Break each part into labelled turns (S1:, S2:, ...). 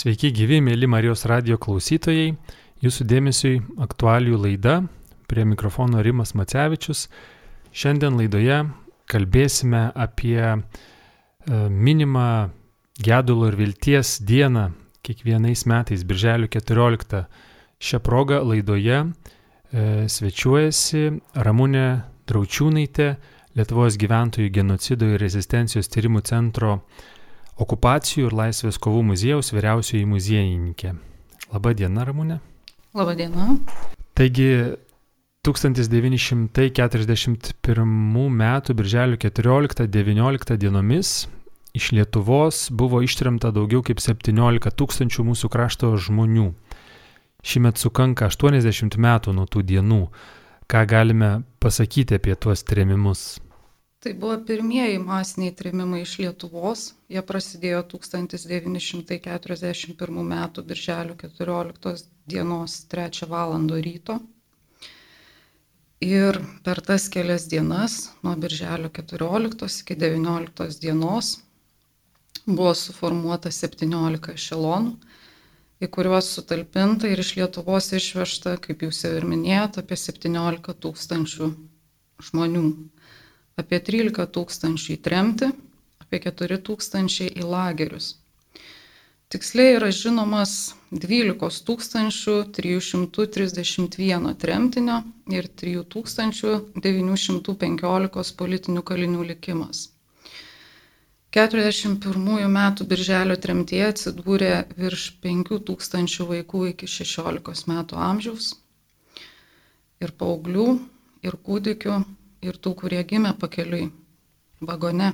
S1: Sveiki gyvi, mėly Marijos radio klausytojai. Jūsų dėmesiui aktualijų laida. Prie mikrofono Rimas Macevičius. Šiandien laidoje kalbėsime apie e, minimą gedulo ir vilties dieną kiekvienais metais, birželio 14. Šią progą laidoje e, svečiuojasi Ramūnė Draučiūnaitė, Lietuvos gyventojų genocido ir rezistencijos tyrimų centro okupacijų ir laisvės kovų muziejaus vyriausioji muziejininkė. Ramūnė.
S2: Labą dieną.
S1: Taigi 1941 m. birželio 14-19 dienomis iš Lietuvos buvo ištrimta daugiau kaip 17 tūkstančių mūsų krašto žmonių. Šimet sukanka 80 metų nuo tų dienų. Ką galime pasakyti apie tuos tremimus?
S2: Tai buvo pirmieji masiniai trėmimai iš Lietuvos. Jie prasidėjo 1941 m. birželio 14 dienos 3 val. ryto. Ir per tas kelias dienas, nuo birželio 14 iki 19 dienos, buvo suformuota 17 ešelonų, į kuriuos sutalpinta ir iš Lietuvos išvežta, kaip jūs jau ir minėjote, apie 17 tūkstančių žmonių apie 13 tūkstančių į tremtį, apie 4 tūkstančiai į lagerius. Tiksliai yra žinomas 12 331 tremtinio ir 3915 politinių kalinių likimas. 41 metų birželio tremtyje atsidūrė virš 5000 vaikų iki 16 metų amžiaus ir paauglių, ir kūdikių, ir tų, kurie gimė pakeliui vagone.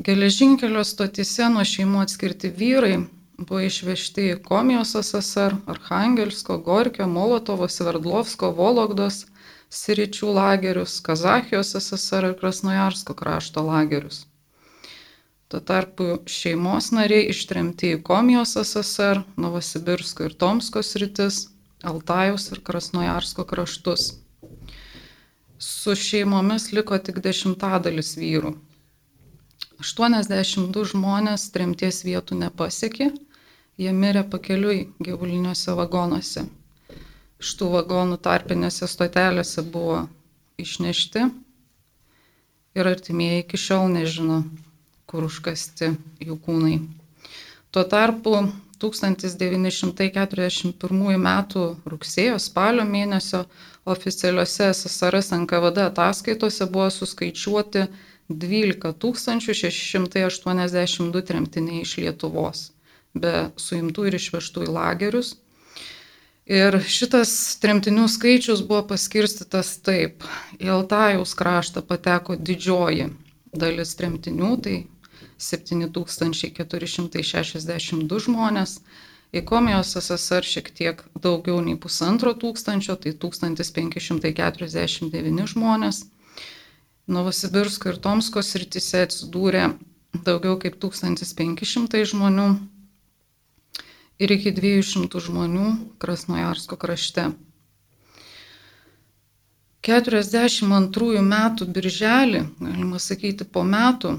S2: Geležinkelio stotise nuo šeimų atskirti vyrai buvo išvežti į Komijos SSR, Arhangelsko, Gorkio, Molotovo, Sverdlovsko, Vologdos, Siričių lagerius, Kazachijos SSR ir Krasnojarsko krašto lagerius. Tuo tarpu šeimos nariai ištremti į Komijos SSR, Novosibirsko ir Tomsko sritis, Altajaus ir Krasnojarsko kraštus. Su šeimomis liko tik dešimtadalis vyrų. 82 žmonės tremties vietų nepasiekė, jie mirė pakeliui gyvuliniuose vagonuose. Iš tų vagonų tarpinėse stotelėse buvo išnešti ir artimieji iki šiol nežino, kur užkasti jų kūnai. Tuo tarpu 1941 m. rugsėjo spalio mėnesio oficialiuose SSRS NKVD ataskaitose buvo suskaičiuoti 12 682 tremtiniai iš Lietuvos, be suimtų ir išvežtų į lagerius. Ir šitas tremtinių skaičius buvo paskirstytas taip. Į Altajaus kraštą pateko didžioji dalis tremtinių, tai 7462 žmonės, į Komijos SSR šiek tiek daugiau nei pusantro tūkstančio, tai 1549 žmonės. Novosibirsko ir Tomsko srityse atsidūrė daugiau kaip 1500 žmonių ir iki 200 žmonių Krasnojarsko krašte. 42 metų birželį, galima sakyti, po metų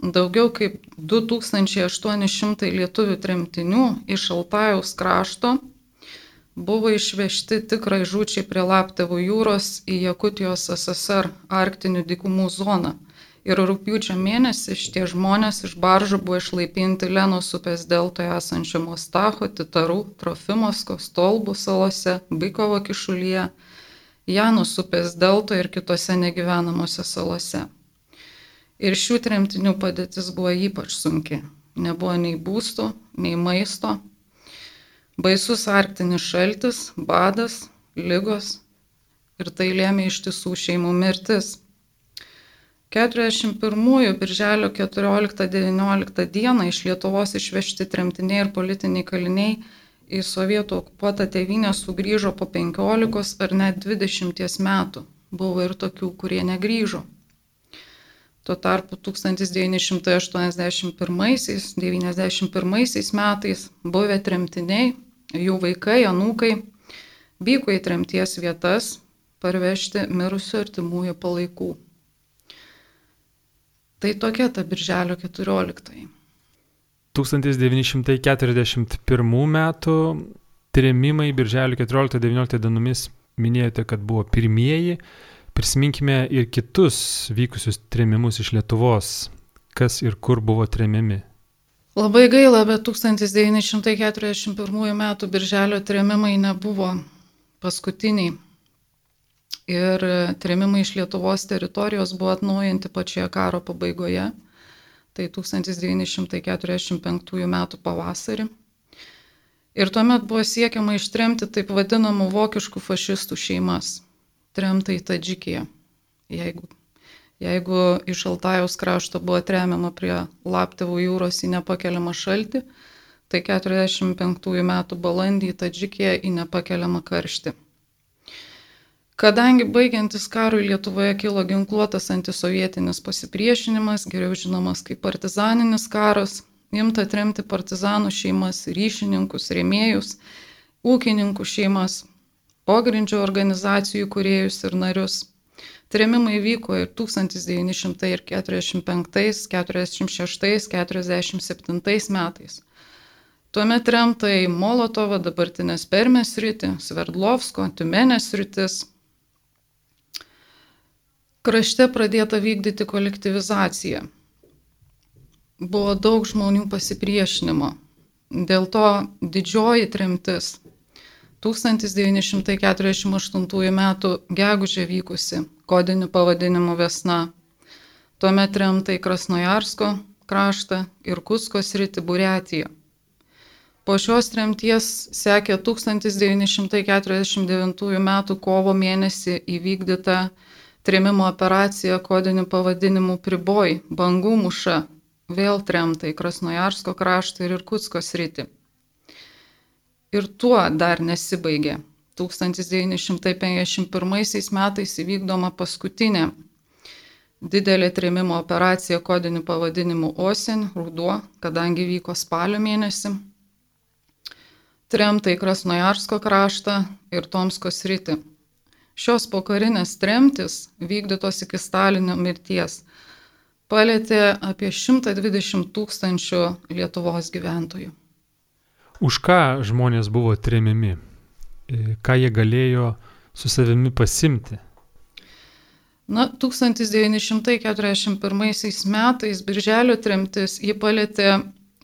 S2: Daugiau kaip 2800 lietuvių tremtinių iš Altajaus krašto buvo išvežti tikrai žučiai prie Laptevų jūros į Jakutijos SSR arktinių dykumų zoną. Ir rūpiučio mėnesį šitie žmonės iš baržų buvo išlaipinti Lenos upės deltoje esančio Mostacho, Titarų, Trofimosko, Stolbų salose, Bykovo kišulyje, Janus upės deltoje ir kitose negyvenamose salose. Ir šių tremtinių padėtis buvo ypač sunki. Nebuvo nei būstų, nei maisto. Baisus arktinis šaltis, badas, lygos ir tai lėmė iš tiesų šeimų mirtis. 41 birželio 14-19 dieną iš Lietuvos išvežti tremtiniai ir politiniai kaliniai į sovietų okupuotą tėvynę sugrįžo po 15 ar net 20 metų. Buvo ir tokių, kurie negryžo. Tuo tarpu 1981-1991 metais buvę tremtiniai, jų vaikai, anūkai vyko į tremties vietas parvežti mirusių artimųjų palaikų. Tai tokia ta birželio 14.
S1: 1941 metų trėmimai birželio 14-19 dienomis minėjote, kad buvo pirmieji. Prisiminkime ir kitus vykusius trėmimus iš Lietuvos, kas ir kur buvo trėmimi.
S2: Labai gaila, bet 1941 m. birželio trėmimai nebuvo paskutiniai. Ir trėmimai iš Lietuvos teritorijos buvo atnaujinti pačioje karo pabaigoje, tai 1945 m. pavasarį. Ir tuomet buvo siekiama ištremti taip vadinamų vokiškų fašistų šeimas, tremta į Tadžikiją. Jeigu, jeigu iš Altajaus krašto buvo tremiama prie Laptevų jūros į nepakeliamą šaltį, tai 45 metų balandį į Tadžikiją į nepakeliamą karštį. Kadangi baigiantis karui Lietuvoje kilo ginkluotas antisovietinis pasipriešinimas, geriau žinomas kaip partizaninis karas, imta tremti partizanų šeimas, ryšininkus, rėmėjus, ūkininkų šeimas, pogrindžio organizacijų kuriejus ir narius. Tremimai vyko ir 1945, 46, 47 metais. Tuomet remta į Molotovą, dabartinės Permės rytį, Sverdlovsko, Tiumenės rytis. Krašte pradėta vykdyti kolektivizacija buvo daug žmonių pasipriešinimo. Dėl to didžioji tremtis 1948 m. gegužė vykusi kodiniu pavadinimu Vesna. Tuomet tremta į Krasnojarsko kraštą ir Kusko sritį Buretiją. Po šios tremties sekė 1949 m. kovo mėnesį įvykdyta trėmimo operacija kodiniu pavadinimu Priboj, bangų muša vėl tremta į Krasnojarsko kraštą ir Irkutsko sritį. Ir tuo dar nesibaigė. 1951 metais įvykdoma paskutinė didelė trėmimo operacija kodiniu pavadinimu Osen, Ruduo, kadangi vyko spalio mėnesį. Tremta į Krasnojarsko kraštą ir Tomsko sritį. Šios pokarinės tremtis vykdytos iki Stalino mirties palėtė apie 120 tūkstančių Lietuvos gyventojų.
S1: Už ką žmonės buvo tremiami? E, ką jie galėjo su savimi pasimti?
S2: Na, 1941 metais birželio tremtis jį palėtė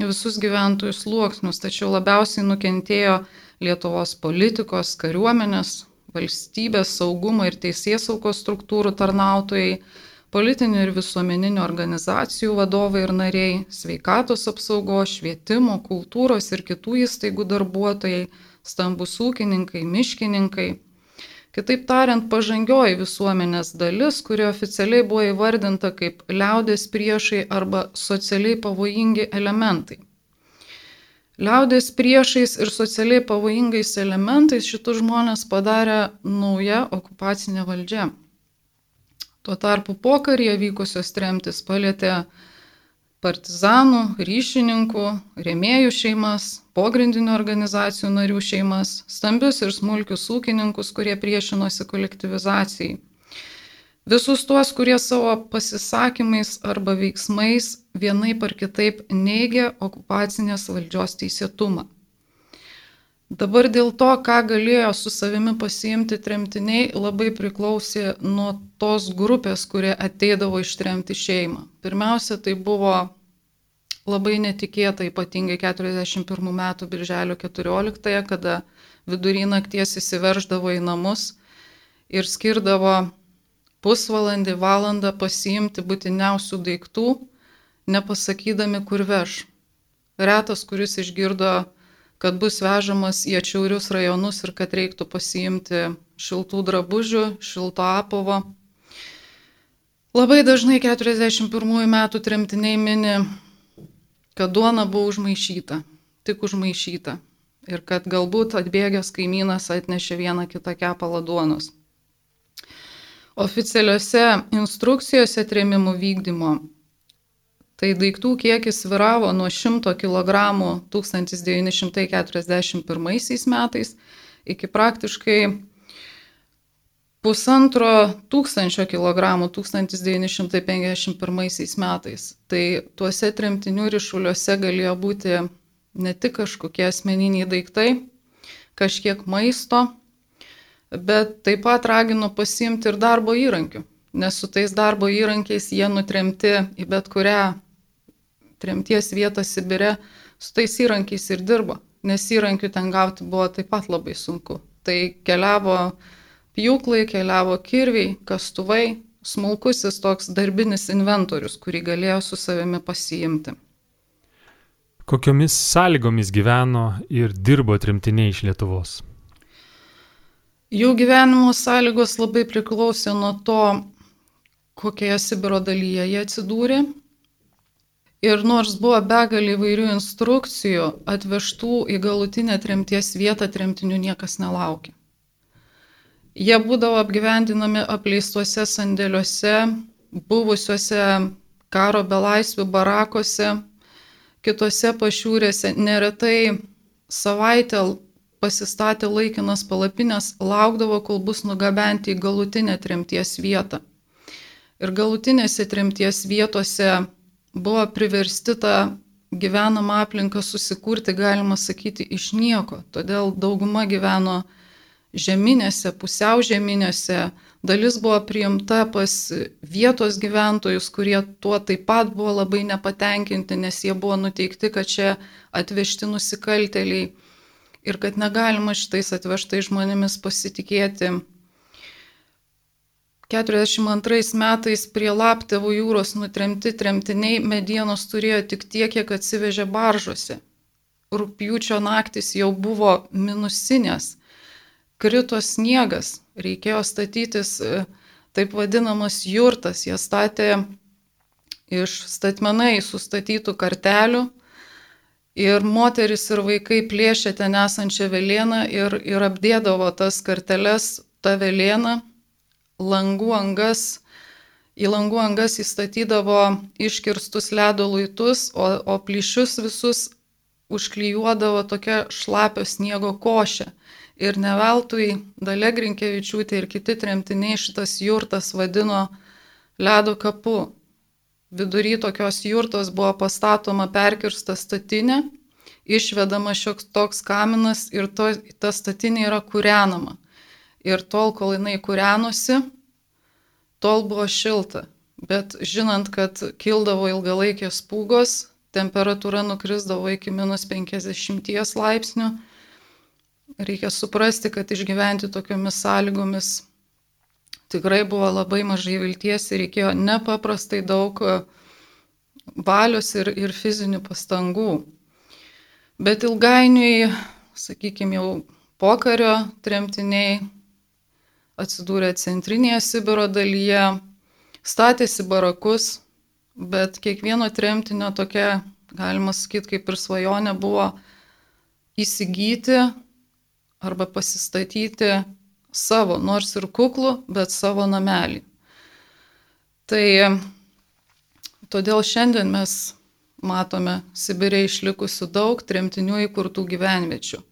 S2: visus gyventojų sluoksnius, tačiau labiausiai nukentėjo Lietuvos politikos, kariuomenės, valstybės saugumo ir teisės saugos struktūrų tarnautojai, politinių ir visuomeninių organizacijų vadovai ir nariai, sveikatos apsaugos, švietimo, kultūros ir kitų įstaigų darbuotojai, stambus ūkininkai, miškininkai. Kitaip tariant, pažangioji visuomenės dalis, kuri oficialiai buvo įvardinta kaip liaudės priešai arba socialiai pavojingi elementai. Liaudės priešais ir socialiai pavojingais elementais šitus žmonės padarė nauja okupacinė valdžia. Tuo tarpu pokaryje vykusios tremtis palėtė partizanų, ryšininkų, rėmėjų šeimas, pogrindinių organizacijų narių šeimas, stambius ir smulkius ūkininkus, kurie priešinosi kolektivizacijai. Visus tuos, kurie savo pasisakymais arba veiksmais vienaip ar kitaip neigia okupacinės valdžios teisėtumą. Dabar dėl to, ką galėjo su savimi pasiimti tremtiniai, labai priklausė nuo tos grupės, kurie ateidavo ištremti šeimą. Pirmiausia, tai buvo labai netikėta, ypatingai 41 metų birželio 14, kada vidury nakties įsiverždavo į namus ir skirdavo pusvalandį, valandą pasiimti būtiniausių daiktų, nepasakydami, kur veš. Retas, kuris išgirdo kad bus vežamas į atšiaurius rajonus ir kad reiktų pasiimti šiltų drabužių, šilto apavo. Labai dažnai 41 metų tremtiniai mini, kad duona buvo užmaišyta, tik užmaišyta ir kad galbūt atbėgęs kaimynas atnešė vieną kitą kepalą duonos. Oficialiuose instrukcijose trėmimų vykdymo Tai daiktų kiekis sviravo nuo 100 kg 1941 metais iki praktiškai pusantro tūkstančio kilogramų 1951 metais. Tai tuose tremtinių ryšuliuose galėjo būti ne tik kažkokie asmeniniai daiktai, kažkiek maisto, bet taip pat ragino pasiimti ir darbo įrankių, nes su tais darbo įrankiais jie nutremti į bet kurią tremties vietą Sibire, su tais įrankiais ir dirbo, nes įrankių ten gauti buvo taip pat labai sunku. Tai keliavo pjūklai, keliavo kirviai, kastuvai, smulkusis toks darbinis inventorius, kurį galėjo su savimi pasiimti.
S1: Kokiomis sąlygomis gyveno ir dirbo tremtiniai iš Lietuvos?
S2: Jų gyvenimo sąlygos labai priklausė nuo to, kokioje Sibiro dalyje jie atsidūrė. Ir nors buvo begalį įvairių instrukcijų, atvežtų į galutinę tremties vietą tremtinių niekas nelaukė. Jie būdavo apgyvendinami apleistuose sandėliuose, buvusiuose karo belaisvių barakose, kitose pašiūrėse, neretai savaitę pasistatė laikinas palapinės, laukdavo, kol bus nugabenti į galutinę tremties vietą. Ir galutinėse tremties vietose buvo priversti tą gyvenamą aplinką susikurti, galima sakyti, iš nieko. Todėl dauguma gyveno žeminėse, pusiau žeminėse, dalis buvo priimta pas vietos gyventojus, kurie tuo taip pat buvo labai nepatenkinti, nes jie buvo nuteikti, kad čia atvežti nusikalteliai ir kad negalima šitais atvežtais žmonėmis pasitikėti. 42 metais prie Laptevų jūros nutremti tremtiniai medienos turėjo tik tiek, kiek atsivežė baržose. Rūpjūčio naktis jau buvo minusinės, krito sniegas, reikėjo statytis e, taip vadinamas jurtas, jie statė iš statmenai sustatytų kartelių, Ir moteris ir vaikai plėšė ten esančią velėną ir, ir apdėdavo tas karteles, tą velėną, langų angas, į langų angas įstatydavo iškirstus ledo luitus, o, o plyšius visus užklyjuodavo tokia šlapio sniego košė. Ir ne veltui Dalė Grinkievičiūtė ir kiti tremtiniai šitas jurtas vadino ledo kapu, Vidury tokios jurtos buvo pastatoma perkirsta statinė, išvedama šioks toks kaminas ir to, ta statinė yra kūrenama. Ir tol, kol jinai kūrenosi, tol buvo šilta. Bet žinant, kad kildavo ilgalaikės pūgos, temperatūra nukrisdavo iki minus 50 laipsnių, reikia suprasti, kad išgyventi tokiomis sąlygomis tikrai buvo labai mažai vilties ir reikėjo nepaprastai daug e, valios ir, ir fizinių pastangų. Bet ilgainiui, sakykime, jau pokario tremtiniai atsidūrė centrinėje Sibiro dalyje, statėsi barakus, bet kiekvieno tremtinio tokia, galima sakyti, kaip ir svajonė buvo įsigyti arba pasistatyti savo, nors ir kuklų, bet savo namelį. Tai todėl šiandien mes matome Sibirė išlikusių daug tremtinių įkurtų gyvenviečių.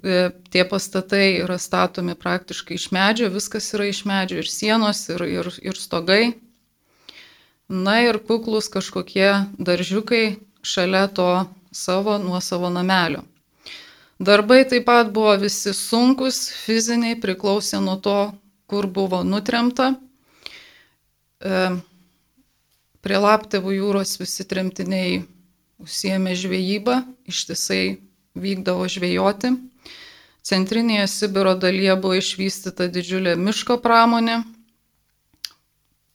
S2: E, tie pastatai yra statomi praktiškai iš medžio, viskas yra iš medžio, ir sienos, ir, ir, ir stogai. Na ir kuklus kažkokie daržiukai šalia to savo nuosavo namelio. Darbai taip pat buvo visi sunkus, fiziniai, priklausė nuo to, kur buvo nutremta. E, prie Laptevų jūros visi tremtiniai užsiemė žvejybą, ištisai vykdavo žvejoti. Centrinėje Sibiro dalyje buvo išvystyta didžiulė miško pramonė,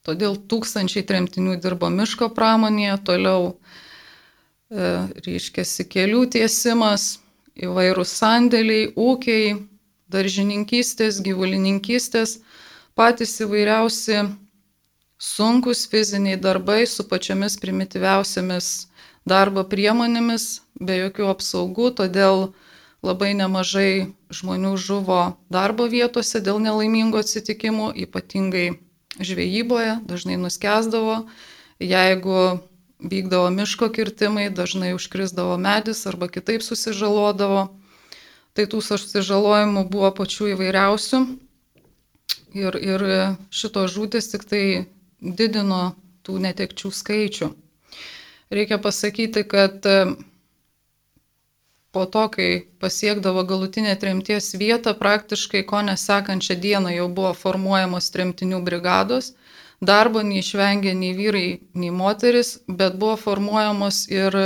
S2: todėl tūkstančiai tremtinių dirbo miško pramonėje, toliau e, reiškėsi kelių tiesimas, įvairūs sandėliai, ūkiai, daržininkystės, gyvulininkystės, patys įvairiausi sunkus fiziniai darbai su pačiomis primityviausiamis darbo priemonėmis, be jokių apsaugų, todėl labai nemažai žmonių žuvo darbo vietose dėl nelaimingų atsitikimų, ypatingai žvejyboje, dažnai nuskesdavo. Jeigu vykdavo miško kirtimai, dažnai užkrisdavo medis arba kitaip susižalodavo. Tai tų susižalojimų buvo pačių įvairiausių. Ir, ir šito žūtis tik tai didino tų netekčių skaičių. Reikia pasakyti, kad po to, kai pasiekdavo galutinė tremties vieta, praktiškai ko nesekančią dieną jau buvo formuojamos tremtinių brigados. Darbo neišvengė nei vyrai, nei moteris, bet buvo formuojamos ir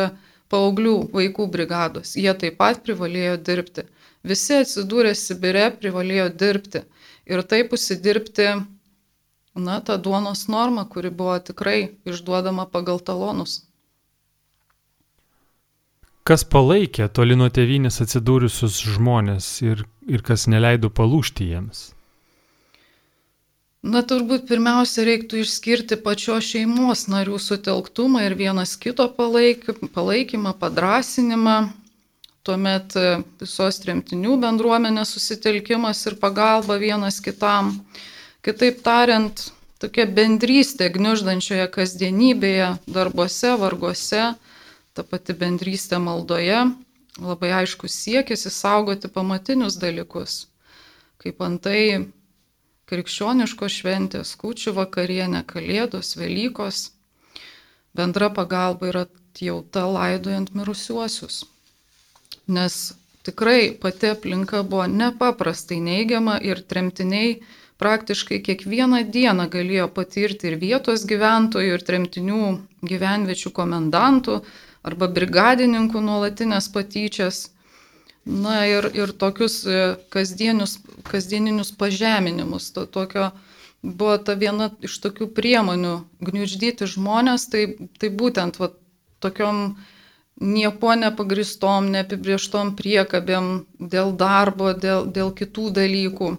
S2: paauglių vaikų brigados. Jie taip pat privalėjo dirbti. Visi atsidūrę Sibire privalėjo dirbti ir taip užsidirbti, na, tą duonos normą, kuri buvo tikrai išduodama pagal talonus.
S1: Kas palaikė toli nuo tėvynės atsidūrusius žmonės ir, ir kas neleido palūšti jiems?
S2: Na, turbūt pirmiausia reiktų išskirti pačio šeimos narių sutelktumą ir vienas kito palaikymą, padrasinimą, tuomet e, visos tremtinių bendruomenės susitelkimas ir pagalba vienas kitam. Kitaip tariant, tokia bendrystė gniuždančioje kasdienybėje, darbuose, varguose, ta pati bendrystė maldoje, labai aiškus siekis įsaugoti pamatinius dalykus, kaip antai krikščioniškos šventės, kučių vakarienė, kalėdos, Velykos, bendra pagalba yra atjauta laidojant mirusiuosius. Nes tikrai pati aplinka buvo nepaprastai neigiama ir tremtiniai praktiškai kiekvieną dieną galėjo patirti ir vietos gyventojų, ir tremtinių gyvenviečių komendantų arba brigadininkų nuolatinės patyčias. Na ir, ir tokius e, kasdieninius pažeminimus. To, tokio, buvo ta viena iš tokių priemonių gniuždyti žmonės, tai, tai būtent va, tokiom niekuo nepagristom, neapibrieštom priekabėm dėl darbo, dėl, dėl kitų dalykų.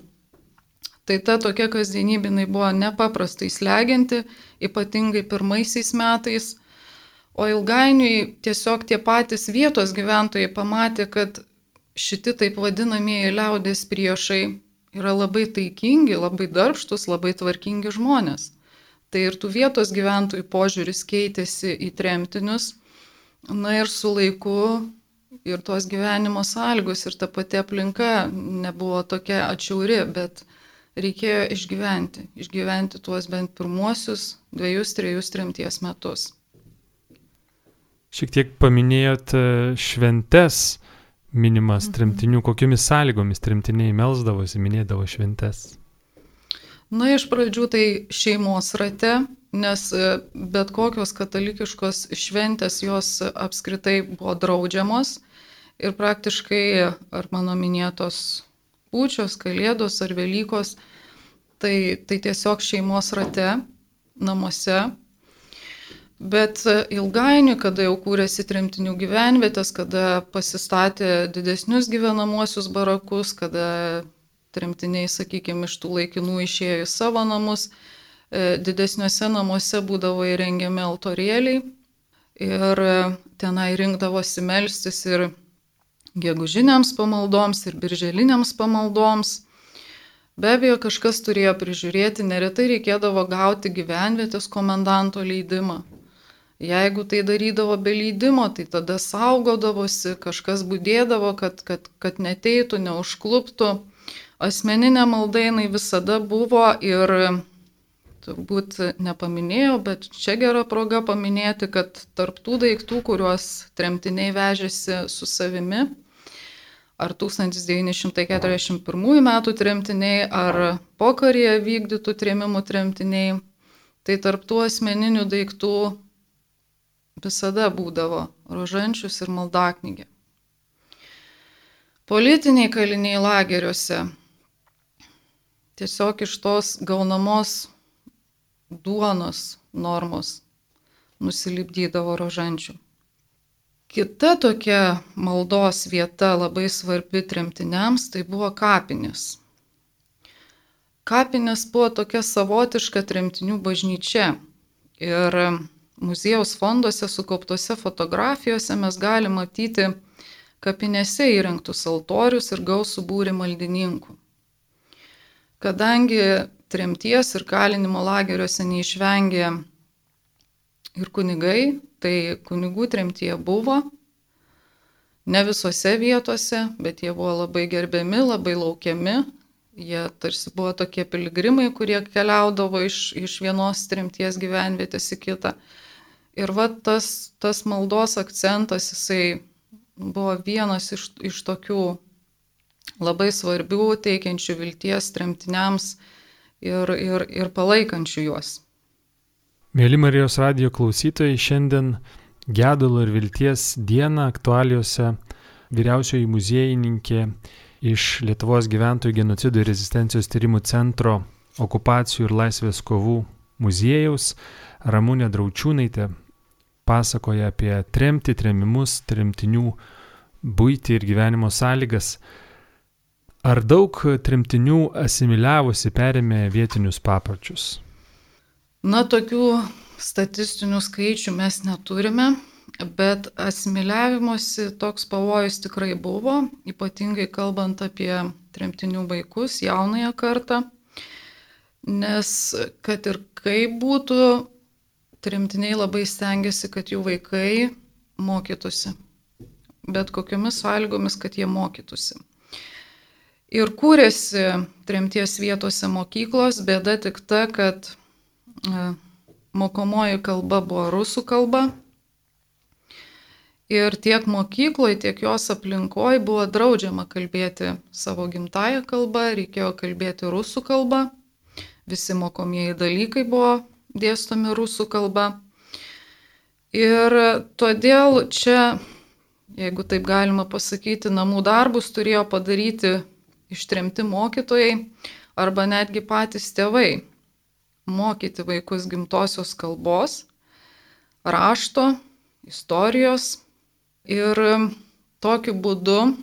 S2: Tai ta tokia kasdienybė buvo nepaprastai slegianti, ypatingai pirmaisiais metais, o ilgainiui tiesiog tie patys vietos gyventojai pamatė, kad šiti taip vadinamieji liaudės priešai yra labai taikingi, labai darbštus, labai tvarkingi žmonės. Tai ir tų vietos gyventojų požiūris keitėsi į tremtinius Na ir su laiku ir tos gyvenimo sąlygos ir ta pati aplinka nebuvo tokia atšiauri, bet reikėjo išgyventi, išgyventi tuos bent pirmuosius dviejus, trejus tremties metus.
S1: Šiek tiek paminėjot e, šventes minimas mhm. tremtinių, kokiamis sąlygomis tremtiniai melsdavosi, minėdavo šventes.
S2: Na, iš pradžių tai šeimos rate, nes e, bet kokios katalikiškos šventės jos apskritai buvo draudžiamos ir praktiškai ar mano minėtos pučios, kalėdos ar Velykos, tai, tai tiesiog šeimos rate, namuose. Bet ilgainiui, kada jau kūrėsi tremtinių gyvenvietės, kada pasistatė didesnius gyvenamuosius barakus, kada tremtiniai, sakykime, iš tų laikinų išėjo į savo namus, E, didesniuose namuose būdavo įrengiami altorėliai ir e, tenai rinkdavosi melstis ir gegužiniams pamaldoms, ir birželiniams pamaldoms. Be abejo, kažkas turėjo prižiūrėti, neretai reikėdavo gauti gyvenvietės komendanto leidimą. Jeigu tai darydavo be leidimo, tai tada saugodavosi, kažkas būdėdavo, kad, kad, kad neteitų, neužkluptų. Asmeninė maldainai visada buvo ir turbūt nepaminėjau, bet čia gera proga paminėti, kad tarptų daiktų, kuriuos tremtiniai vežėsi su savimi, ar 1941 metų tremtiniai, ar pokaryje vykdytų trėmimų tremtiniai, tai tarptų asmeninių daiktų visada būdavo rožančius ir maldaknygė. Politiniai kaliniai lageriuose tiesiog iš tos gaunamos duonos normos nusilipdydavo rožančių. Kita tokia maldos vieta labai svarbi tremtiniams tai buvo kapinės. Kapinės buvo tokia savotiška tremtinių bažnyčia ir muziejaus fonduose sukauptose fotografijose mes galime matyti kapinėse įrengtus altorius ir gausų būrį maldininkų. Kadangi tremties ir kalinimo lageriuose neišvengė ir kunigai, tai kunigų tremtie buvo, ne visose vietose, bet jie buvo labai gerbiami, labai laukiami Jie tarsi buvo tokie piligrimai, kurie keliaudavo iš, iš vienos trimties gyvenvietės į kitą. Ir va tas, tas maldos akcentas, jisai buvo vienas iš, iš tokių labai svarbių, teikiančių vilties tremtiniams ir, ir, ir palaikančių juos.
S1: Mėly Marijos radio klausytojai, šiandien gedulo ir vilties dieną aktualiuose vyriausioji muziejininkė iš Lietuvos gyventojų genocidų ir rezistencijos tyrimų centro okupacijų ir laisvės kovų muziejaus Ramūnė Draučiūnaitė pasakoja apie tremti, tremimus, tremtinių būti ir gyvenimo sąlygas. Ar daug tremtinių asimiliavusi perėmė vietinius papročius?
S2: Na, tokių statistinių skaičių mes neturime, Bet asimiliavimosi toks pavojus tikrai buvo, ypatingai kalbant apie tremtinių vaikus, jaunąją kartą, nes kad ir kaip būtų, tremtiniai labai stengiasi, kad jų vaikai mokytųsi. Bet kokiamis sąlygomis, kad jie mokytųsi. Ir kūrėsi tremties vietose mokyklos, bėda tik ta, kad e, mokomoji kalba buvo rusų kalba, Ir tiek mokykloje, tiek jos aplinkoje buvo draudžiama kalbėti savo gimtają kalbą, reikėjo kalbėti rusų kalbą, visi mokomieji dalykai buvo dėstomi rusų kalba. Ir todėl čia, jeigu taip galima pasakyti, namų darbus turėjo padaryti ištremti mokytojai arba netgi patys tėvai mokyti vaikus gimtosios kalbos, rašto, istorijos Ir tokiu būdu,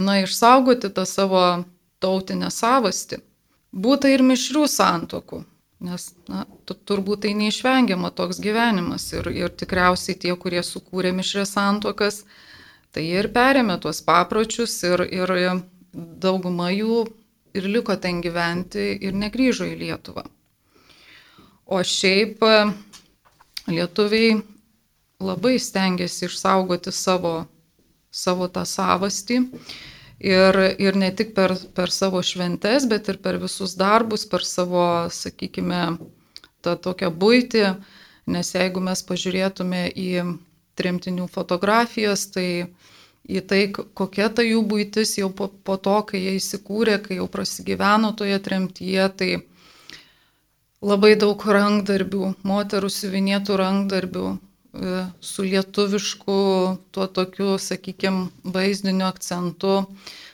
S2: na, išsaugoti tą savo tautinę savastį. Būta ir mišrių santokų, nes, na, turbūt tai neišvengiama toks gyvenimas. Ir, ir tikriausiai tie, kurie sukūrė mišrės santokas, tai ir perėmė tuos papročius ir, ir dauguma jų ir liko ten gyventi ir negryžo į Lietuvą. O šiaip lietuviai labai stengiasi išsaugoti savo, savo tą savastį. Ir, ir ne tik per, per savo šventes, bet ir per visus darbus, per savo, sakykime, tą tokią būtį. Nes jeigu mes pažiūrėtume į tremtinių fotografijas, tai į tai, kokia ta jų būtis jau po, po to, kai jie įsikūrė, kai jau prasigyveno toje tremtyje, tai labai daug rankdarbių, moterų siuvinėtų rankdarbių, su lietuvišku, tuo tokiu, sakykime, vaizdiniu akcentu,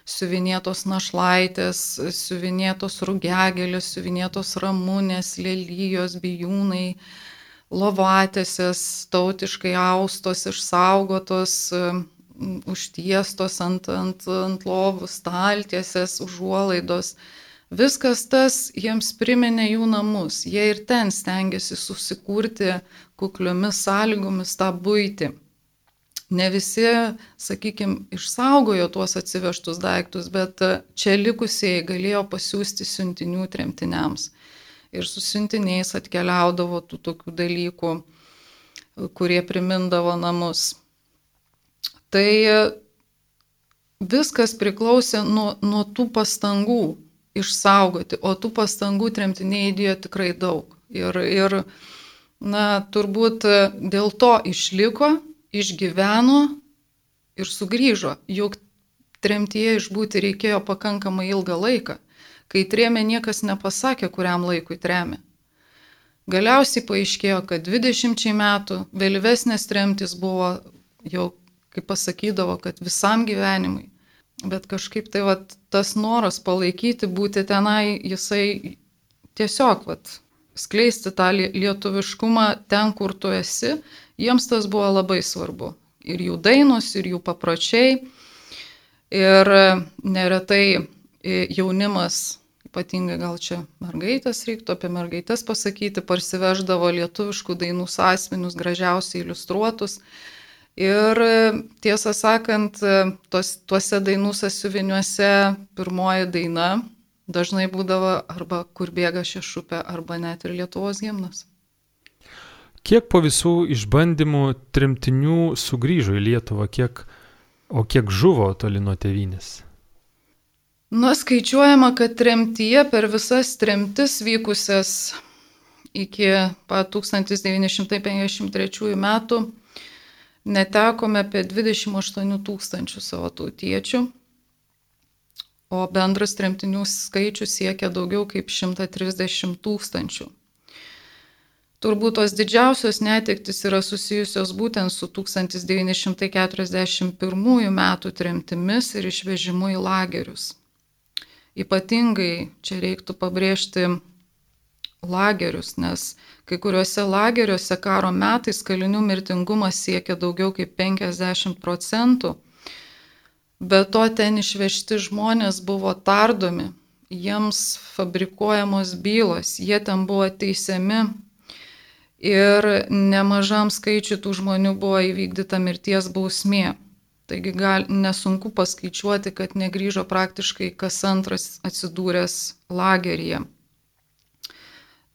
S2: siuvinėtos našlaitės, siuvinėtos rūgegelės, siuvinėtos ramūnės, lelyjos, bijūnai, lovatėsės, tautiškai austos, išsaugotos, e, užtiestos ant, ant, ant lovų, staltiesės, užuolaidos. Viskas tas jiems priminė jų namus. Jie ir ten stengiasi susikurti kukliomis sąlygomis tą būti. Ne visi, sakykime, išsaugojo tuos atsivežtus daiktus, bet čia likusieji galėjo pasiūsti siuntinių tremtiniams. Ir su siuntiniais atkeliaudavo tų tokių dalykų, kurie primindavo namus. Tai viskas priklausė nuo, nuo tų pastangų, išsaugoti, o tų pastangų tremtiniai įdėjo tikrai daug. Ir, ir na, turbūt dėl to išliko, išgyveno ir sugrįžo. Juk tremtyje išbūti reikėjo pakankamai ilgą laiką. Kai trėmė, niekas nepasakė, kuriam laikui trėmė. Galiausiai paaiškėjo, kad 20 metų vėlyvesnės tremtis buvo jau, kaip pasakydavo, kad visam gyvenimui. Bet kažkaip tai vat, tas noras palaikyti, būti tenai, jisai tiesiog vat, skleisti tą lietuviškumą ten, kur tu esi, jiems tas buvo labai svarbu. Ir jų dainos, ir jų papročiai. Ir neretai jaunimas, ypatingai gal čia mergaitės reiktų apie mergaitės pasakyti, parsiveždavo lietuviškų dainų sąsminius, gražiausiai iliustruotus Ir tiesą sakant, tos, tuose dainų sąsiuviniuose pirmoji daina dažnai būdavo arba kur bėga šešupė, arba net ir Lietuvos gimnas.
S1: Kiek po visų išbandymų trimtinių sugrįžo į Lietuvą, kiek, o kiek žuvo toli nuo tevinės?
S2: Na, skaičiuojama, kad tremtyje per visas tremtis vykusias iki pat 1953 metų netekome apie 28 tūkstančių savo tautiečių, o bendras tremtinių skaičius siekia daugiau kaip 130 tūkstančių. Turbūt tos didžiausios netektis yra susijusios būtent su 1941 metų tremtimis ir išvežimu į lagerius. Ypatingai čia reiktų pabrėžti lagerius, nes kai kuriuose lageriuose karo metais kalinių mirtingumas siekia daugiau kaip 50 procentų. Be to ten išvežti žmonės buvo tardomi, jiems fabrikuojamos bylos, jie ten buvo teisiami ir nemažam skaičiu tų žmonių buvo įvykdyta mirties bausmė. Taigi gal, nesunku paskaičiuoti, kad negryžo praktiškai kas antras atsidūręs lageryje.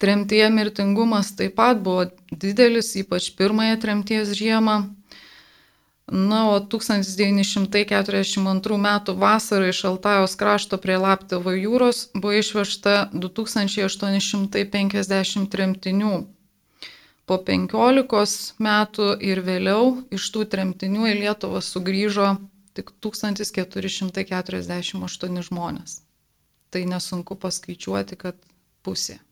S2: Tremtyje mirtingumas taip pat buvo didelis, ypač pirmąją tremties žiemą. Na, o 1942 m. vasarą iš Altajos krašto prie Laptevo jūros buvo išvežta 2850 tremtinių po 15 metų ir vėliau iš tų tremtinių į Lietuvą sugrįžo tik 1448 žmonės. Tai nesunku paskaičiuoti, kad pusė.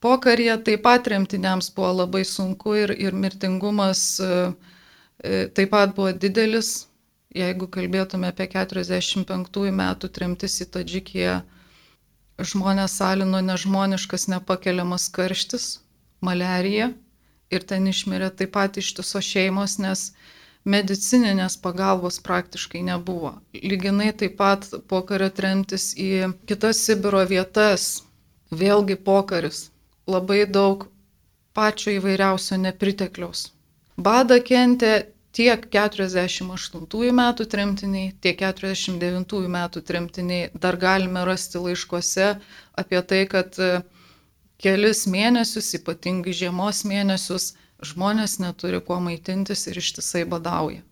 S2: Pokaryje taip pat tremtiniams buvo labai sunku ir, ir mirtingumas e, e, taip pat buvo didelis. Jeigu kalbėtume apie 45 metų tremtis į Tadžikiją, žmonės salino nežmoniškas nepakeliamas karštis, malerija ir ten išmirė taip pat ištiso šeimos, nes medicininės pagalbos praktiškai nebuvo. Lyginai taip pat pokario tremtis į kitas Sibiro vietas, vėlgi pokaris, labai daug pačio įvairiausio nepritekliaus. Bada kentė tiek 48 metų tremtiniai, tiek 49 metų tremtiniai. Dar galime rasti laiškuose apie tai, kad kelis mėnesius, ypatingai žiemos mėnesius, žmonės neturi kuo maitintis ir ištisai badauja.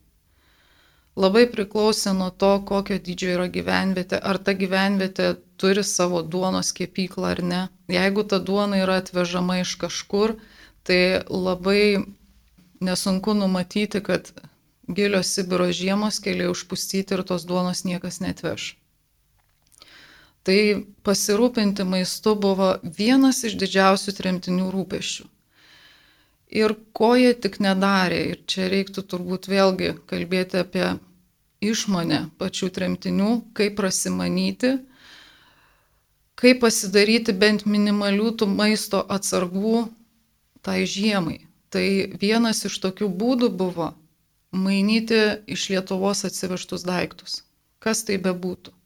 S2: Labai priklausė nuo to, kokio dydžio yra gyvenvietė, ar ta gyvenvietė turi savo duonos kepyklą ar ne. Jeigu ta duona yra atvežama iš kažkur, tai labai nesunku numatyti, kad gilios Sibiro žiemos keliai užpustyti ir tos duonos niekas netveš. Tai pasirūpinti maistu buvo vienas iš didžiausių tremtinių rūpešių. Ir ko jie tik nedarė, ir čia reiktų turbūt vėlgi kalbėti apie išmonę pačių tremtinių, kaip prasimanyti, kaip pasidaryti bent minimalių tų maisto atsargų tai žiemai. Tai vienas iš tokių būdų buvo mainyti iš Lietuvos atsivežtus daiktus, kas tai bebūtų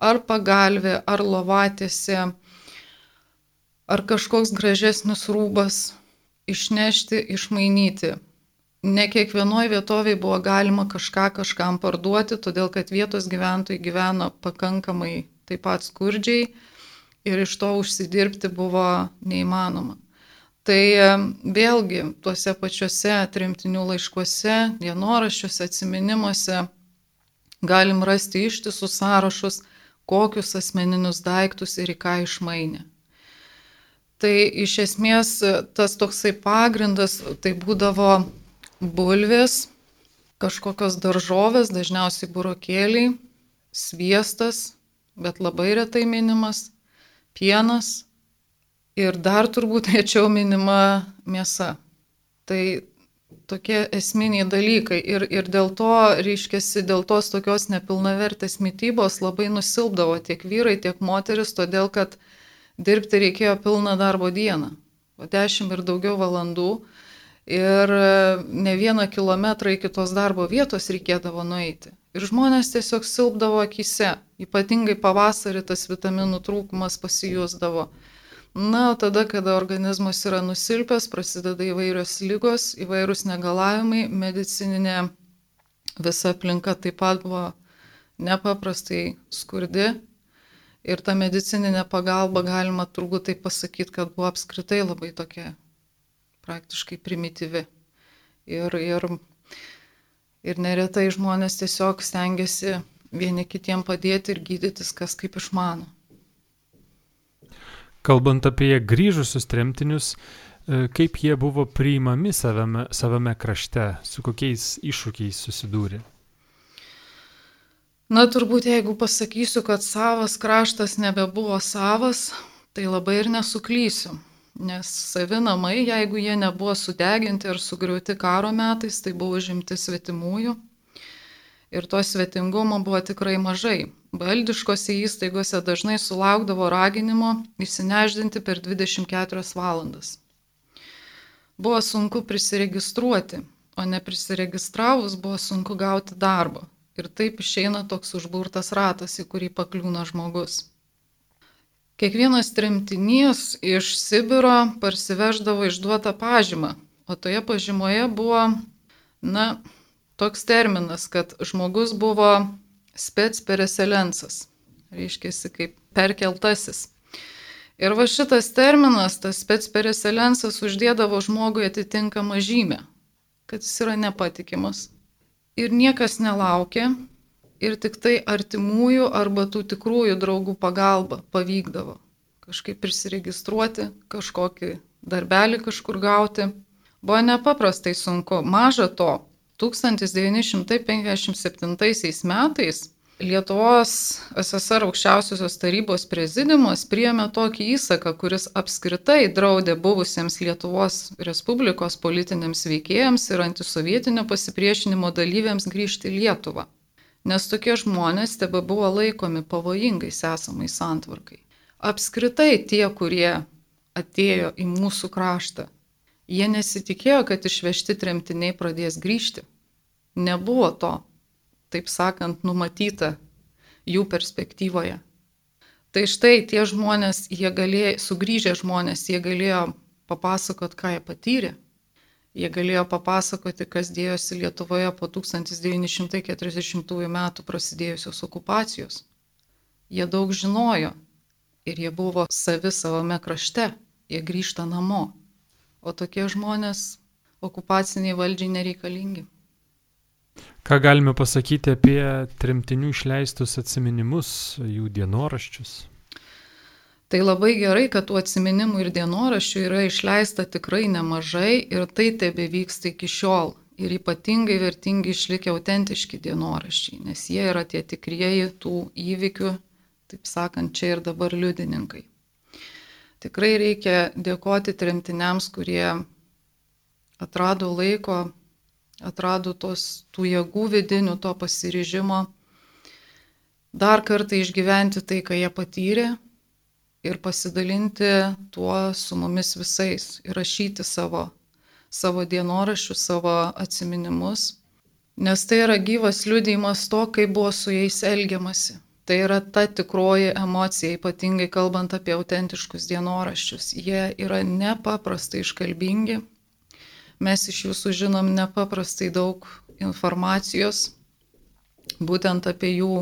S2: ar pagalvė, ar lovatėse, ar kažkoks gražesnis rūbas išnešti, išmainyti. Ne kiekvienoje vietovėje buvo galima kažką kažkam parduoti, todėl kad vietos gyventojai gyveno pakankamai taip pat skurdžiai ir iš to užsidirbti buvo neįmanoma. Tai vėlgi tuose pačiuose tremtinių laiškuose, dienoraščiuose, atminimuose galim rasti ištisus sąrašus, kokius asmeninius daiktus ir į ką išmainė. Tai iš esmės tas toksai pagrindas tai būdavo bulvės, kažkokios daržovės, dažniausiai burokėliai, sviestas, bet labai retai minimas, pienas ir dar turbūt rečiau minima mėsa. Tai tokie esminiai dalykai. Ir, ir dėl to, reiškiasi, dėl tos tokios nepilnavertės mytybos labai nusilpdavo tiek vyrai, tiek moteris, todėl kad dirbti reikėjo pilną darbo dieną. O dešimt ir daugiau valandų. Ir ne vieną kilometrą iki tos darbo vietos reikėdavo nueiti. Ir žmonės tiesiog silpdavo akise. Ypatingai pavasarį tas vitaminų trūkumas pasijusdavo. Na, tada, kada organizmas yra nusilpęs, prasideda įvairios lygos, įvairūs negalavimai, medicininė visa aplinka taip pat buvo nepaprastai skurdi. Ir ta medicininė pagalba, galima turbūt taip pasakyti, kad buvo apskritai labai tokia praktiškai primityvi. Ir, ir, ir neretai žmonės tiesiog stengiasi vieni kitiem padėti ir gydytis, kas kaip išmano.
S1: Kalbant apie grįžusius tremtinius, e, kaip jie buvo priimami savame, savame krašte, su kokiais iššūkiais susidūrė?
S2: Na, turbūt jeigu pasakysiu, kad savas kraštas nebebuvo savas, tai labai ir nesuklysiu. Nes savi namai, jeigu jie nebuvo sudeginti ar sugriauti karo metais, tai buvo užimti svetimųjų. Ir to svetingumo buvo tikrai mažai. Valdiškose įstaigose dažnai sulaukdavo raginimo įsineždinti per 24 valandas. Buvo sunku prisiregistruoti, o neprisiregistravus buvo sunku gauti darbą. Ir taip išeina toks užburtas ratas, į kurį pakliūna žmogus. Kiekvienas tremtinys iš Sibiro parsiveždavo išduotą pažymą, o toje pažymoje buvo, na, toks terminas, kad žmogus buvo spets pereselensas, reiškia kaip perkeltasis. Ir va šitas terminas, tas spets pereselensas, uždėdavo žmogui atitinkamą žymę, kad jis yra nepatikimas. Ir niekas nelaukė, ir tik tai artimųjų arba tų tikrųjų draugų pagalba pavykdavo kažkaip prisiregistruoti, kažkokį darbelį kažkur gauti. Buvo nepaprastai sunku. Maža to, 1957 metais Lietuvos SSR aukščiausiosios tarybos prezidiumas priėmė tokį įsaką, kuris apskritai draudė buvusiems Lietuvos Respublikos politiniams veikėjams ir antisovietinio pasipriešinimo dalyviams grįžti į Lietuvą nes tokie žmonės tebe buvo laikomi pavojingais esamai santvarkai. Apskritai tie, kurie atėjo į mūsų kraštą, jie nesitikėjo, kad išvežti tremtiniai pradės grįžti. Nebuvo to, taip sakant, numatyta jų perspektyvoje. Tai štai tie žmonės, jie galėjo, sugrįžę žmonės, jie galėjo papasakot, ką jie patyrė, Jie galėjo papasakoti, kas dėjosi Lietuvoje po 1940 metų prasidėjusios okupacijos. Jie daug žinojo ir jie buvo savi savame krašte, jie grįžta namo. O tokie žmonės okupaciniai valdžiai nereikalingi.
S1: Ką galime pasakyti apie tremtinių išleistus atminimus, jų dienoraščius?
S2: Tai labai gerai, kad tų atsiminimų ir dienoraščių yra išleista tikrai nemažai ir tai tebe vyksta iki šiol. Ir ypatingai vertingi išlikę autentiški dienoraščiai, nes jie yra tie tikrieji tų įvykių, taip sakant, čia ir dabar liudininkai. Tikrai reikia dėkoti tremtiniams, kurie atrado laiko, atrado tos, tų jėgų vidinių, to pasiryžimo dar kartą išgyventi tai, ką jie patyrė ir pasidalinti tuo su mumis visais ir rašyti savo, savo dienoraščius, savo atminimus, nes tai yra gyvas liūdėjimas to, kaip buvo su jais elgiamasi. Tai yra ta tikroji emocija, ypatingai kalbant apie autentiškus dienoraščius. Jie yra nepaprastai iškalbingi, mes iš jų sužinom nepaprastai daug informacijos, būtent apie jų,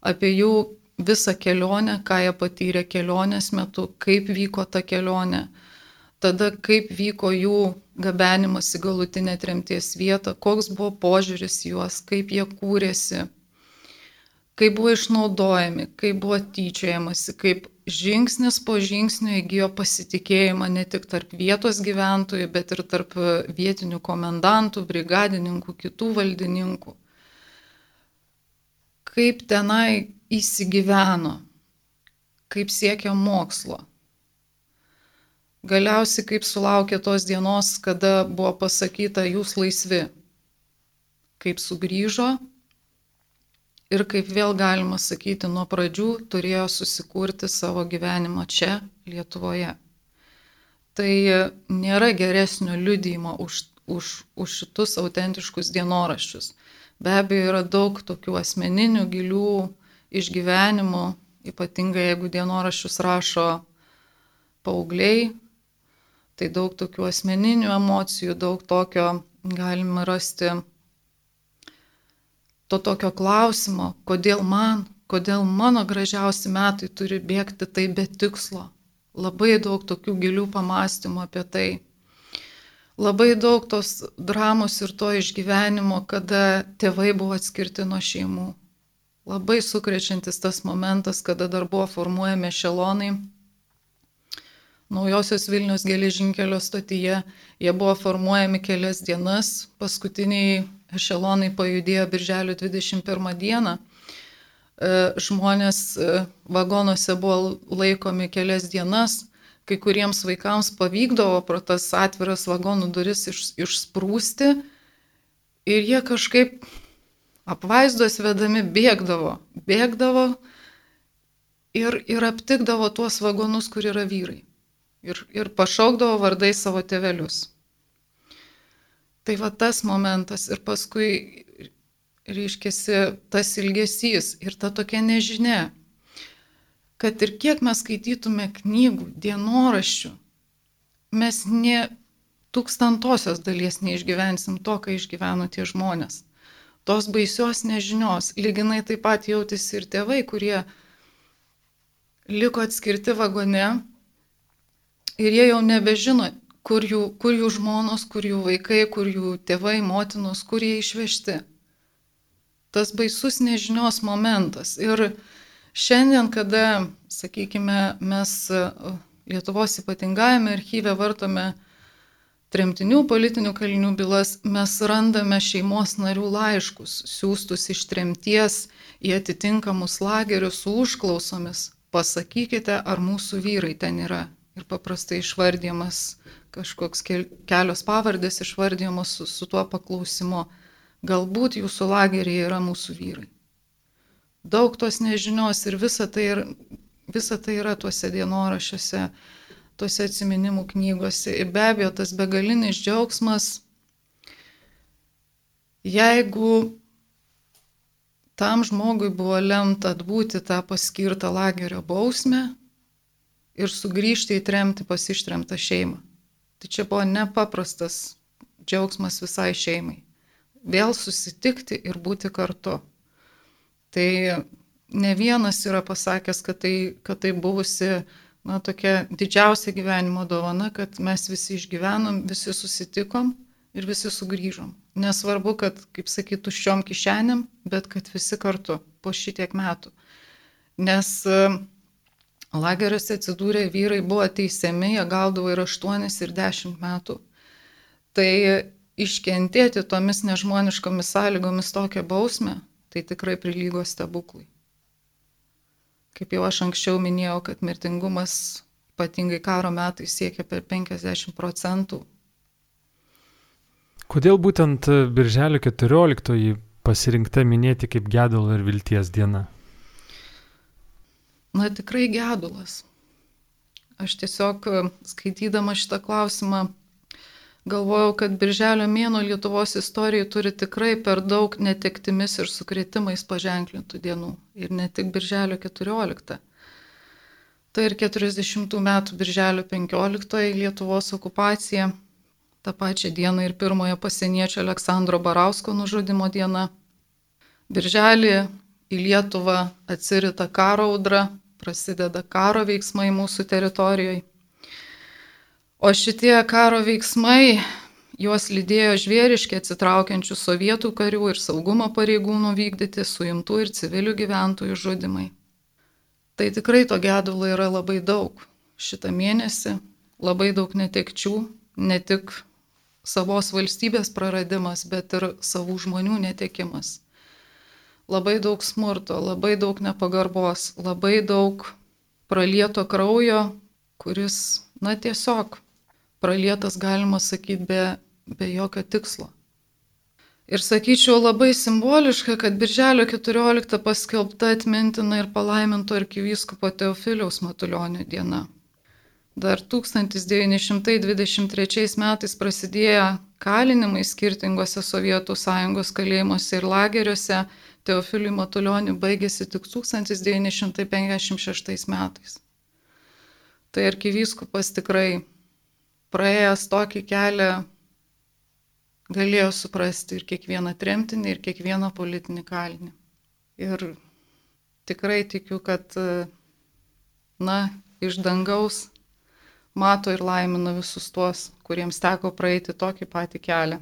S2: apie jų visą kelionę, ką jie patyrė kelionės metu, kaip vyko ta kelionė, tada kaip vyko jų gabenimas į galutinę tremties vietą, koks buvo požiūris juos, kaip jie kūrėsi, kaip buvo išnaudojami, kaip buvo tyčiojamasi, kaip žingsnis po žingsnio įgyjo pasitikėjimą ne tik tarp vietos gyventojų, bet ir tarp vietinių komendantų, brigadininkų, kitų valdininkų. Kaip tenai įsigyveno, kaip siekia mokslo. Galiausiai kaip sulaukė tos dienos, kada buvo pasakyta, jūs laisvi, kaip sugrįžo ir kaip vėl galima sakyti, nuo pradžių turėjo susikurti savo gyvenimą čia, Lietuvoje. Tai nėra geresnio liudymo už, už, už šitus autentiškus dienoraščius. Be abejo, yra daug tokių asmeninių, gilių išgyvenimų, ypatingai jeigu dienoraščius rašo paaugliai, tai daug tokių asmeninių emocijų, daug tokio galima rasti, to tokio klausimo, kodėl man, kodėl mano gražiausi metai turi bėgti tai be tikslo. Labai daug tokių gilių pamastymų apie tai. Labai daug tos dramos ir to išgyvenimo, kada tėvai buvo atskirti nuo šeimų labai sukrečiantis tas momentas, kada dar buvo formuojami šelonai. Naujosios Vilnius geležinkelio stotyje jie buvo formuojami kelias dienas, paskutiniai ešelonai pajudėjo birželio 21 dieną. E, žmonės e, vagonuose buvo laikomi kelias dienas, kai kuriems vaikams pavykdavo pro tas atviras vagonų duris iš, išsprūsti ir jie kažkaip apvaizdos vedami bėgdavo, bėgdavo ir, ir aptikdavo tuos vagonus, kur yra vyrai. Ir, ir pašaukdavo vardai savo tevelius. Tai va tas momentas ir paskui reiškiasi tas ilgesys ir ta tokia nežinia, kad ir kiek mes skaitytume knygų, dienoraščių, mes ne tūkstantosios dalies neišgyvensim to, ką išgyveno tie žmonės. Tos baisios nežinios. Lyginai taip pat jautėsi ir tėvai, kurie liko atskirti vagone ir jie jau nebežino, kur jų, kur jų žmonos, kur jų vaikai, kur jų tėvai, motinos, kur jie išvežti. Tas baisus nežinios momentas. Ir šiandien, kada, sakykime, mes Lietuvos ypatingajame archyve vartome tremtinių politinių kalinių bylas mes randame šeimos narių laiškus, siūstus iš tremties į atitinkamus lagerius su užklausomis. Pasakykite, ar mūsų vyrai ten yra. Ir paprastai išvardymas kažkoks kelios pavardės išvardymas su, su tuo paklausimu. Galbūt jūsų lageriai yra mūsų vyrai. Daug tos nežinios ir visa tai, visa tai yra tuose dienorašiuose tuose atsiminimų knygose. Ir be abejo, tas begalinis džiaugsmas, jeigu tam žmogui buvo lemta atbūti tą paskirtą lagerio bausmę ir sugrįžti į tremti pas ištremtą šeimą. Tai čia buvo nepaprastas džiaugsmas visai šeimai. Vėl susitikti ir būti kartu. Tai ne vienas yra pasakęs, kad tai, kad tai buvusi na, tokia didžiausia gyvenimo dovana, kad mes visi išgyvenom, visi susitikom ir visi sugrįžom. Nesvarbu, kad, kaip sakyt, tuščiom kišenėm, bet kad visi kartu po šitiek metų. Nes e, lageriuose atsidūrę vyrai buvo teisiami, jie gaudavo ir 8 ir 10 metų. Tai iškentėti tomis nežmoniškomis sąlygomis tokią bausmę, tai tikrai prilygo stebuklai. Kaip jau aš anksčiau minėjau, kad mirtingumas ypatingai karo metais siekia per 50 procentų.
S1: Kodėl būtent Birželio 14 pasirinkta minėti kaip gedulo ir vilties diena?
S2: Na tikrai gedulas. Aš tiesiog skaitydama šitą klausimą Galvojau, kad birželio mėno Lietuvos istorijai turi tikrai per daug netektimis ir sukretimais paženklintų dienų. Ir ne tik birželio 14. Tai ir 40 metų birželio 15 Lietuvos okupacija, tą pačią dieną ir pirmojo pasieniečio Aleksandro Barausko nužudimo diena. Birželį į Lietuvą atsirita karo audra, prasideda karo veiksmai mūsų teritorijoje. O šitie karo veiksmai, juos lydėjo žvėriškai atsitraukiančių sovietų karių ir saugumo pareigūnų vykdyti suimtų ir civilių gyventojų žudimai. Tai tikrai to gedulo yra labai daug. Šitą mėnesį labai daug netekčių, ne tik savos valstybės praradimas, bet ir savų žmonių netekimas. Labai daug smurto, labai daug nepagarbos, labai daug pralieto kraujo, kuris, na tiesiog pralietas, galima sakyti, be, be jokio tikslo. Ir sakyčiau labai simboliška, kad Birželio 14 paskelbta atmintina ir palaiminto arkivyskupo Teofiliaus Matulionio diena. Dar 1923 metais prasidėjo kalinimai skirtingose Sovietų sąjungos kalėjimuose ir lageriuose. Teofiliui Matulioniui baigėsi tik 1956 metais. Tai arkivyskupas tikrai praėjęs tokį kelią galėjo suprasti ir kiekvieną tremtinį, ir kiekvieną politinį kalinį. Ir tikrai tikiu, kad, na, iš dangaus mato ir laimina visus tuos, kuriems teko praeiti tokį patį kelią.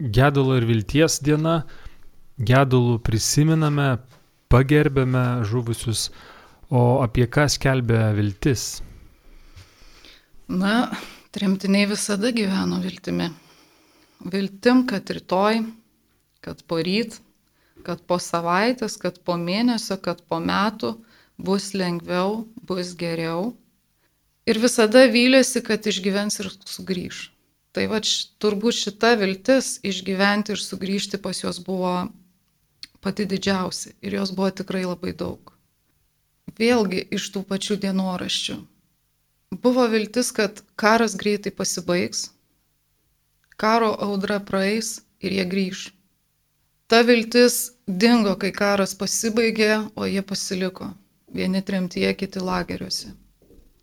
S1: Gedulo ir vilties diena gedulų prisiminame, pagerbėme žuvusius, o apie ką skelbia viltis?
S2: Na, tremtiniai visada gyveno viltimi. Viltim, kad rytoj, kad poryt, kad po savaitės, kad po mėnesio, kad po metų bus lengviau, bus geriau. Ir visada vylėsi, kad išgyvens ir sugrįž. Tai va turbūt šita viltis išgyventi ir sugrįžti pas juos buvo pati didžiausia ir jos buvo tikrai labai daug. Vėlgi iš tų pačių dienoraščių. Buvo viltis, kad karas greitai pasibaigs, karo audra praeis ir jie grįž. Ta viltis dingo, kai karas pasibaigė, o jie pasiliko. Vieni tremtyje, kiti lageriuose.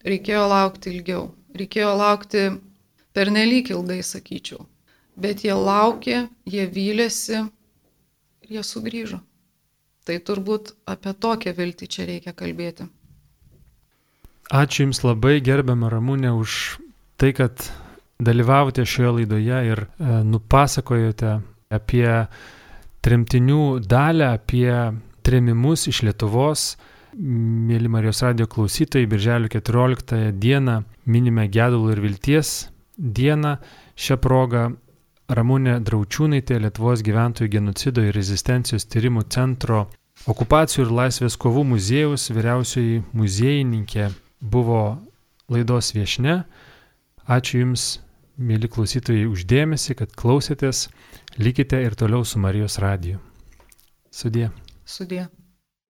S2: Reikėjo laukti ilgiau. Reikėjo laukti per nelik ilgai, sakyčiau. Bet jie laukė, jie vylėsi ir jie sugrįžo. Tai turbūt apie tokią viltį čia reikia kalbėti.
S1: Ačiū Jums labai, gerbiamą Ramūnę, už tai, kad dalyvavote šioje laidoje ir e, nupasakojote apie tremtinių dalę, apie tremimus iš Lietuvos. Mėly Marijos radio klausytojai, birželio 14 dieną minime gedulų ir vilties dieną. Šią progą Ramūnė Draučiūnaitė, Lietuvos gyventojų genocido ir rezistencijos tyrimų centro okupacijų ir laisvės kovų muziejaus vyriausioji muziejininkė buvo laidos viešne. Ačiū Jums, mėly klausytojai, uždėmesi, kad klausėtės. Likite ir toliau su Marijos radiju. Sudė.
S2: Sudė.